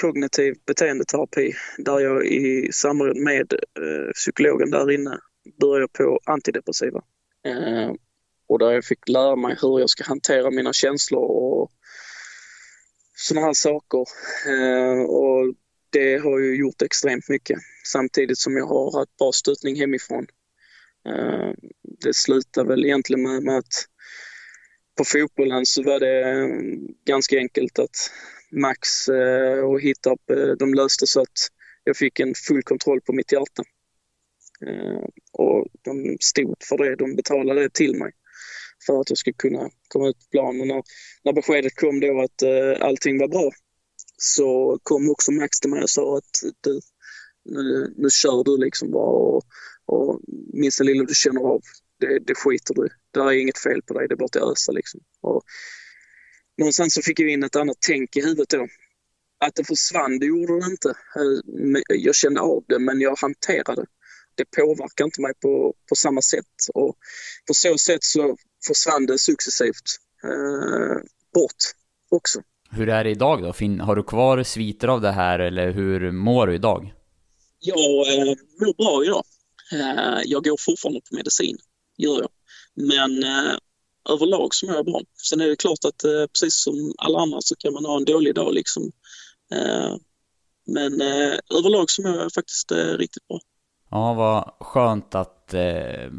kognitiv beteendeterapi, där jag i samråd med eh, psykologen där inne började på antidepressiva. Eh, och där jag fick lära mig hur jag ska hantera mina känslor och sådana här saker. och det har ju gjort extremt mycket samtidigt som jag har haft bra stöttning hemifrån. Eh, det slutade väl egentligen med, att på fotbollen så var det eh, ganska enkelt att Max eh, och Hittarp, de löste så att jag fick en full kontroll på mitt hjärta. Och de stod för det, de betalade det till mig för att jag skulle kunna komma ut på planen. När, när beskedet kom då att allting var bra så kom också Max till mig och sa att du, nu, nu kör du liksom bara och, och minsta lilla du känner av, det, det skiter du Det är inget fel på dig, det är bara att ösa liksom. Och någonstans så fick jag in ett annat tänk i huvudet då. Att det försvann, det gjorde det inte. Eh, jag kände av det, men jag hanterade det. Det påverkar inte mig på, på samma sätt och på så sätt så försvann det successivt eh, bort också. Hur är det idag då? Har du kvar sviter av det här eller hur mår du idag? Jag eh, mår bra idag. Eh, jag går fortfarande på medicin, gör jag. Men eh, överlag så mår jag bra. Sen är det klart att eh, precis som alla andra så kan man ha en dålig dag liksom. Men överlag så mår jag faktiskt riktigt bra. Ja, vad skönt att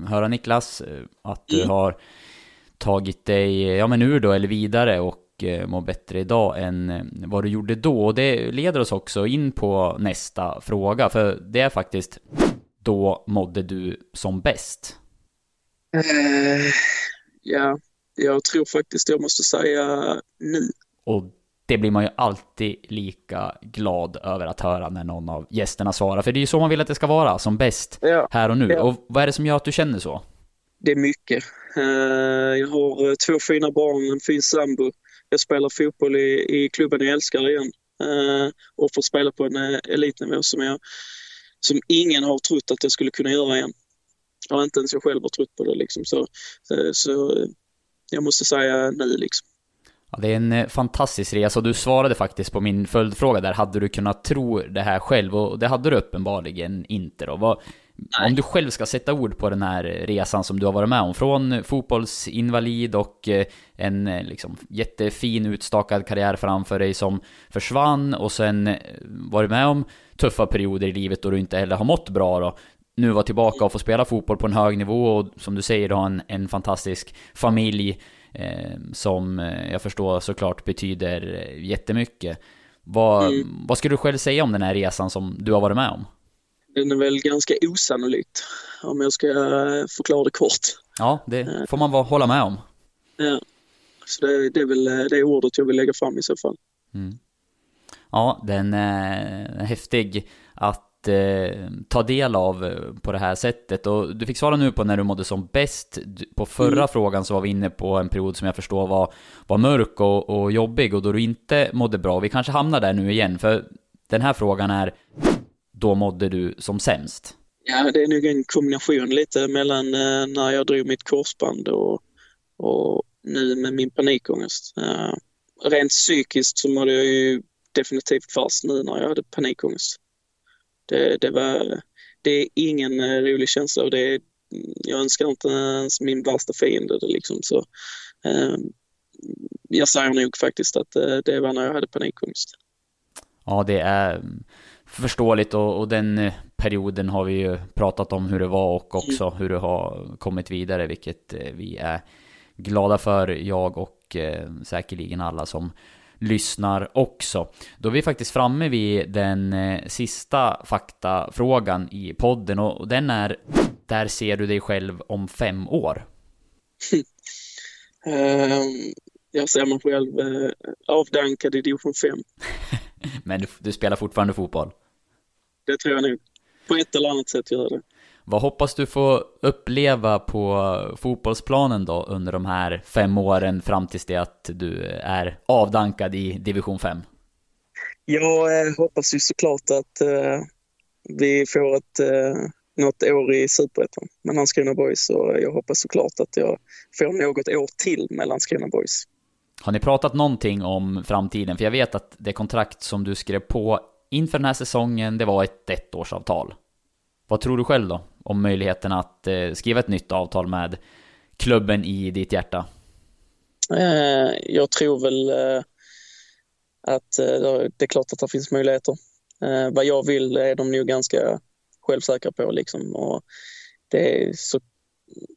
höra Niklas, att du mm. har tagit dig, ja men ur då, eller vidare och Eh, må bättre idag än vad du gjorde då. Och det leder oss också in på nästa fråga, för det är faktiskt då mådde du som bäst? Uh, ja, jag tror faktiskt jag måste säga nu. Och det blir man ju alltid lika glad över att höra när någon av gästerna svarar, för det är ju så man vill att det ska vara, som bäst, ja. här och nu. Ja. Och vad är det som gör att du känner så? Det är mycket. Jag har två fina barn, en fin sambo jag spelar fotboll i, i klubben jag älskar igen eh, och får spela på en eh, elitnivå som, jag, som ingen har trott att jag skulle kunna göra igen. Ja, inte ens jag själv har trott på det liksom. Så, så, så jag måste säga nej liksom. Ja, det är en eh, fantastisk resa och du svarade faktiskt på min följdfråga där. Hade du kunnat tro det här själv? Och det hade du uppenbarligen inte då. Vad, om du själv ska sätta ord på den här resan som du har varit med om, från fotbollsinvalid och eh, en eh, liksom, jättefin utstakad karriär framför dig som försvann och sen eh, varit med om tuffa perioder i livet då du inte heller har mått bra då. Nu var tillbaka och få spela fotboll på en hög nivå och som du säger, du har en, en fantastisk familj eh, som jag förstår såklart betyder jättemycket. Vad, mm. vad skulle du själv säga om den här resan som du har varit med om? den är väl ganska osannolikt om jag ska eh, förklara det kort. Ja, det eh. får man hålla med om. Ja, så det, det är väl eh, det ordet jag vill lägga fram i så fall. Mm. Ja, den är häftig att eh, ta del av eh, på det här sättet. Och du fick svara nu på när du mådde som bäst. På förra mm. frågan så var vi inne på en period som jag förstår var, var mörk och, och jobbig och då du inte mådde bra. Vi kanske hamnar där nu igen, för den här frågan är då mådde du som sämst? Ja, det är nog en kombination lite mellan eh, när jag drog mitt korsband och, och nu med min panikångest. Rent psykiskt så mådde jag ju definitivt fast nu när jag hade panikångest. Det, det, var, det är ingen uh, rolig känsla och det är, jag önskar inte ens min värsta fiende det liksom. Så, uh, jag säger nog faktiskt att det var när jag hade panikångest. Ja, det är förståeligt och, och, den eh, perioden har vi ju pratat om hur det var och också mm. hur det har kommit vidare, vilket eh, vi är glada för, jag och eh, säkerligen alla som lyssnar också. Då är vi faktiskt framme vid den eh, sista faktafrågan i podden och, den är Där ser du dig själv om fem år? uh, jag ser mig själv uh, avdankad i division 5. Men du, du, spelar fortfarande fotboll? Det tror jag nog. På ett eller annat sätt gör det. Vad hoppas du få uppleva på fotbollsplanen då under de här fem åren fram tills det att du är avdankad i division 5? Jag eh, hoppas ju såklart att eh, vi får ett, eh, något år i Superettan med Landskrona Boys och jag hoppas såklart att jag får något år till med Landskrona Boys. Har ni pratat någonting om framtiden? För jag vet att det kontrakt som du skrev på inför den här säsongen, det var ett ettårsavtal. Vad tror du själv då? Om möjligheten att eh, skriva ett nytt avtal med klubben i ditt hjärta? Eh, jag tror väl eh, att eh, det är klart att det finns möjligheter. Eh, vad jag vill är de nog ganska självsäkra på liksom. Och det är så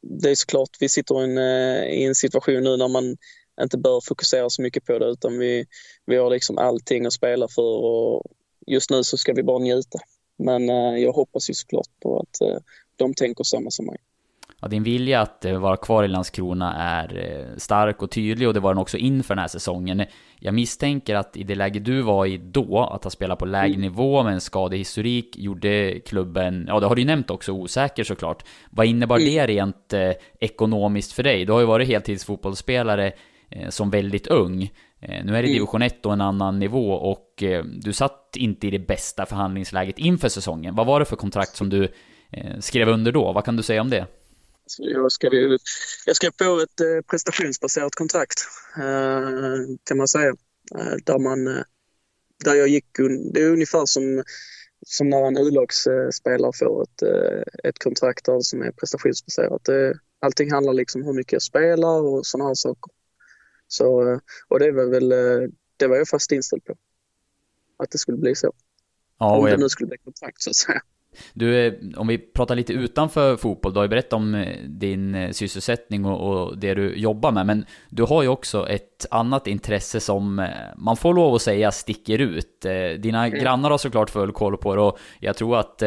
det är såklart, vi sitter i en, eh, i en situation nu när man inte bör fokusera så mycket på det utan vi, vi har liksom allting att spela för och just nu så ska vi bara njuta. Men eh, jag hoppas ju såklart på att eh, de tänker samma som mig. Ja, din vilja att eh, vara kvar i Landskrona är stark och tydlig och det var den också inför den här säsongen. Jag misstänker att i det läge du var i då, att ha spelat på lägre mm. nivå med en skadehistorik, gjorde klubben, ja det har du ju nämnt också, osäker såklart. Vad innebar mm. det rent eh, ekonomiskt för dig? Du har ju varit heltidsfotbollsspelare eh, som väldigt ung. Eh, nu är det mm. division 1 och en annan nivå och eh, du satt inte i det bästa förhandlingsläget inför säsongen. Vad var det för kontrakt som du eh, skrev under då? Vad kan du säga om det? Jag skrev, jag skrev på ett prestationsbaserat kontrakt kan man säga. Där, man, där jag gick, det är ungefär som, som när en U-lagsspelare får ett, ett kontrakt som är prestationsbaserat. Allting handlar liksom om hur mycket jag spelar och sådana här saker. Så, eh, och det var väl, eh, det var jag fast inställd på. Att det skulle bli så. Ja, om det nu skulle bli kontrakt så att säga. Du, eh, om vi pratar lite utanför fotboll, du har ju berättat om din sysselsättning och, och, det du jobbar med, men du har ju också ett annat intresse som man får lov att säga sticker ut. Dina mm. grannar har såklart full koll på det och jag tror att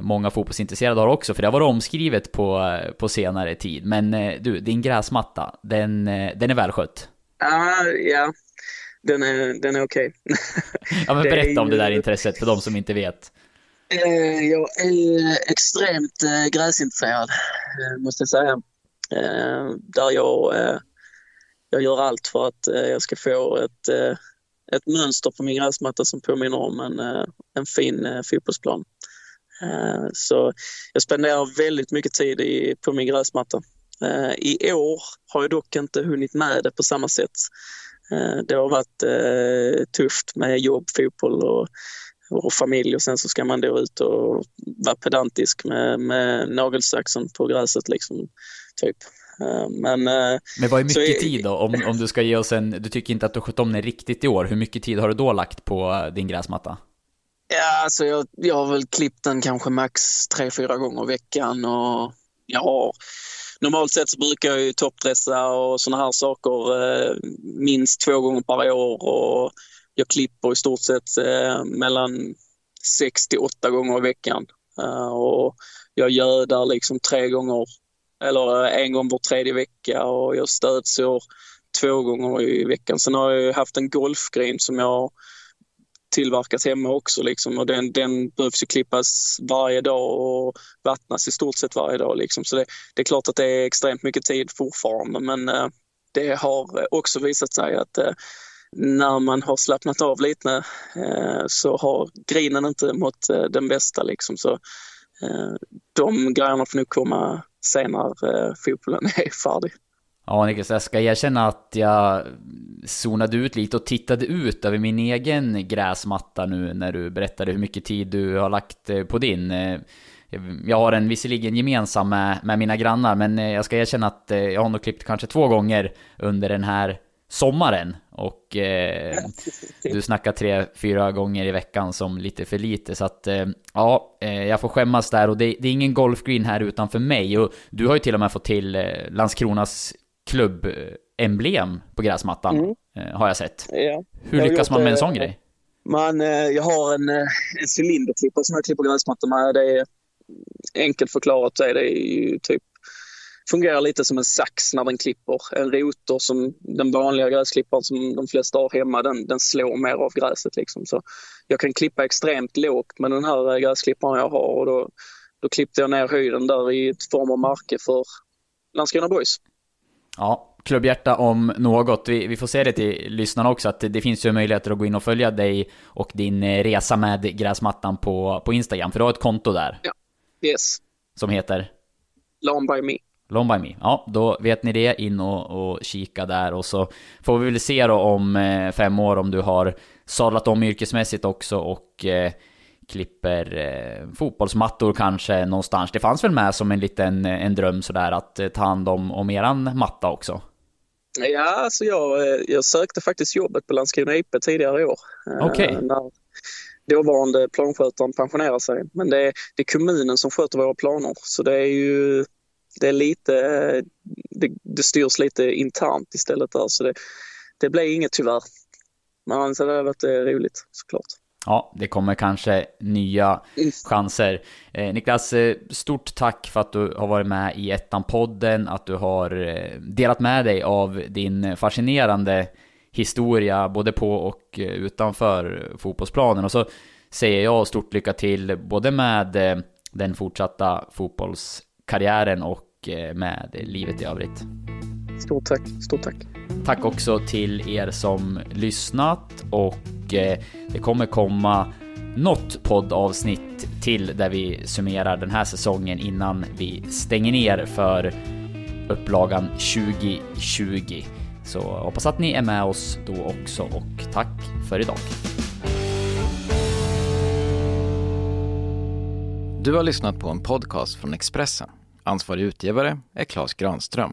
många fotbollsintresserade har också, för det har varit omskrivet på, eh, på senare tid. Men eh, du, din gräsmatta, den, den är välskött? Ja, den är, den är okej. Okay. ja, men berätta om det där intresset för de som inte vet. Jag är extremt gräsintresserad, måste jag säga. Där jag, jag gör allt för att jag ska få ett, ett mönster på min gräsmatta som påminner om en, en fin fotbollsplan. Eh, så jag spenderar väldigt mycket tid i, på min gräsmatta. Eh, I år har jag dock inte hunnit med det på samma sätt. Eh, det har varit tufft med jobb, fotboll och, och familj och sen så ska man då ut och vara pedantisk med, med nagelsaxen på gräset liksom. Typ. Men, Men vad är mycket så, tid då? Om, om du ska ge oss en, du tycker inte att du skött om den riktigt i år, hur mycket tid har du då lagt på din gräsmatta? Ja, alltså jag, jag har väl klippt den kanske max tre, fyra gånger i veckan och jag har Normalt sett så brukar jag ju toppdressa och sådana här saker eh, minst två gånger per år och jag klipper i stort sett eh, mellan sex till åtta gånger i veckan. Eh, och jag gödar liksom tre gånger, eller eh, en gång var tredje vecka och jag stödsår två gånger i veckan. Sen har jag haft en golfgren som jag tillverkas hemma också liksom och den, den behövs ju klippas varje dag och vattnas i stort sett varje dag liksom. Så det, det är klart att det är extremt mycket tid fortfarande men eh, det har också visat sig att eh, när man har slappnat av lite eh, så har grinen inte mått eh, den bästa liksom. Så eh, de grejerna får nog komma senare eh, fotbollen är färdig. Ja, Niklas, jag ska erkänna att jag zonade ut lite och tittade ut över min egen gräsmatta nu när du berättade hur mycket tid du har lagt på din. Jag har en visserligen gemensam med, med mina grannar, men jag ska erkänna att jag har nog klippt kanske två gånger under den här sommaren. Och eh, du snackar tre, fyra gånger i veckan som lite för lite. Så att eh, ja, eh, jag får skämmas där. Och det, det, är ingen golfgreen här utanför mig. Och du har ju till och med fått till eh, Landskronas klubbemblem på gräsmattan. Mm. Eh, har jag sett. Ja. Hur lyckas man med en sån grej? Man, eh, jag har en, en cylinderklippare som jag klipper gräsmattor med. Det är enkelt förklarat så är det ju typ fungerar lite som en sax när den klipper. En rotor som den vanliga gräsklipparen som de flesta har hemma, den, den slår mer av gräset. Liksom. Så jag kan klippa extremt lågt med den här gräsklipparen jag har och då, då klippte jag ner höjden där i form av marke för Landskrona Boys. Ja, klubbhjärta om något. Vi, vi, får se det till lyssnarna också, att det finns ju möjligheter att gå in och följa dig och din resa med gräsmattan på, på Instagram, för du har ett konto där. Ja, yes. Som heter? Lawn by me. Long by me. Ja, då vet ni det. In och, och kika där och så får vi väl se då om eh, fem år om du har sadlat om yrkesmässigt också och eh, klipper eh, fotbollsmattor kanske någonstans. Det fanns väl med som en liten en dröm sådär att eh, ta hand om, om eran matta också? Ja, alltså jag, eh, jag sökte faktiskt jobbet på Landskrona IP tidigare i år. Eh, Okej. Okay. När dåvarande planskötaren pensionerar sig. Men det är, det är kommunen som sköter våra planer så det är ju det är lite, det, det styrs lite internt istället där så det, det blir inget tyvärr. Men annars hade det varit roligt såklart. Ja, det kommer kanske nya mm. chanser. Eh, Niklas, eh, stort tack för att du har varit med i Ettan-podden, att du har eh, delat med dig av din fascinerande historia både på och eh, utanför fotbollsplanen. Och så säger jag stort lycka till både med den fortsatta fotbolls karriären och med livet i övrigt. Stort tack, stort tack. Tack också till er som lyssnat och eh, det kommer komma något poddavsnitt till där vi summerar den här säsongen innan vi stänger ner för upplagan 2020. Så hoppas att ni är med oss då också och tack för idag. Du har lyssnat på en podcast från Expressen. Ansvarig utgivare är Klas Granström.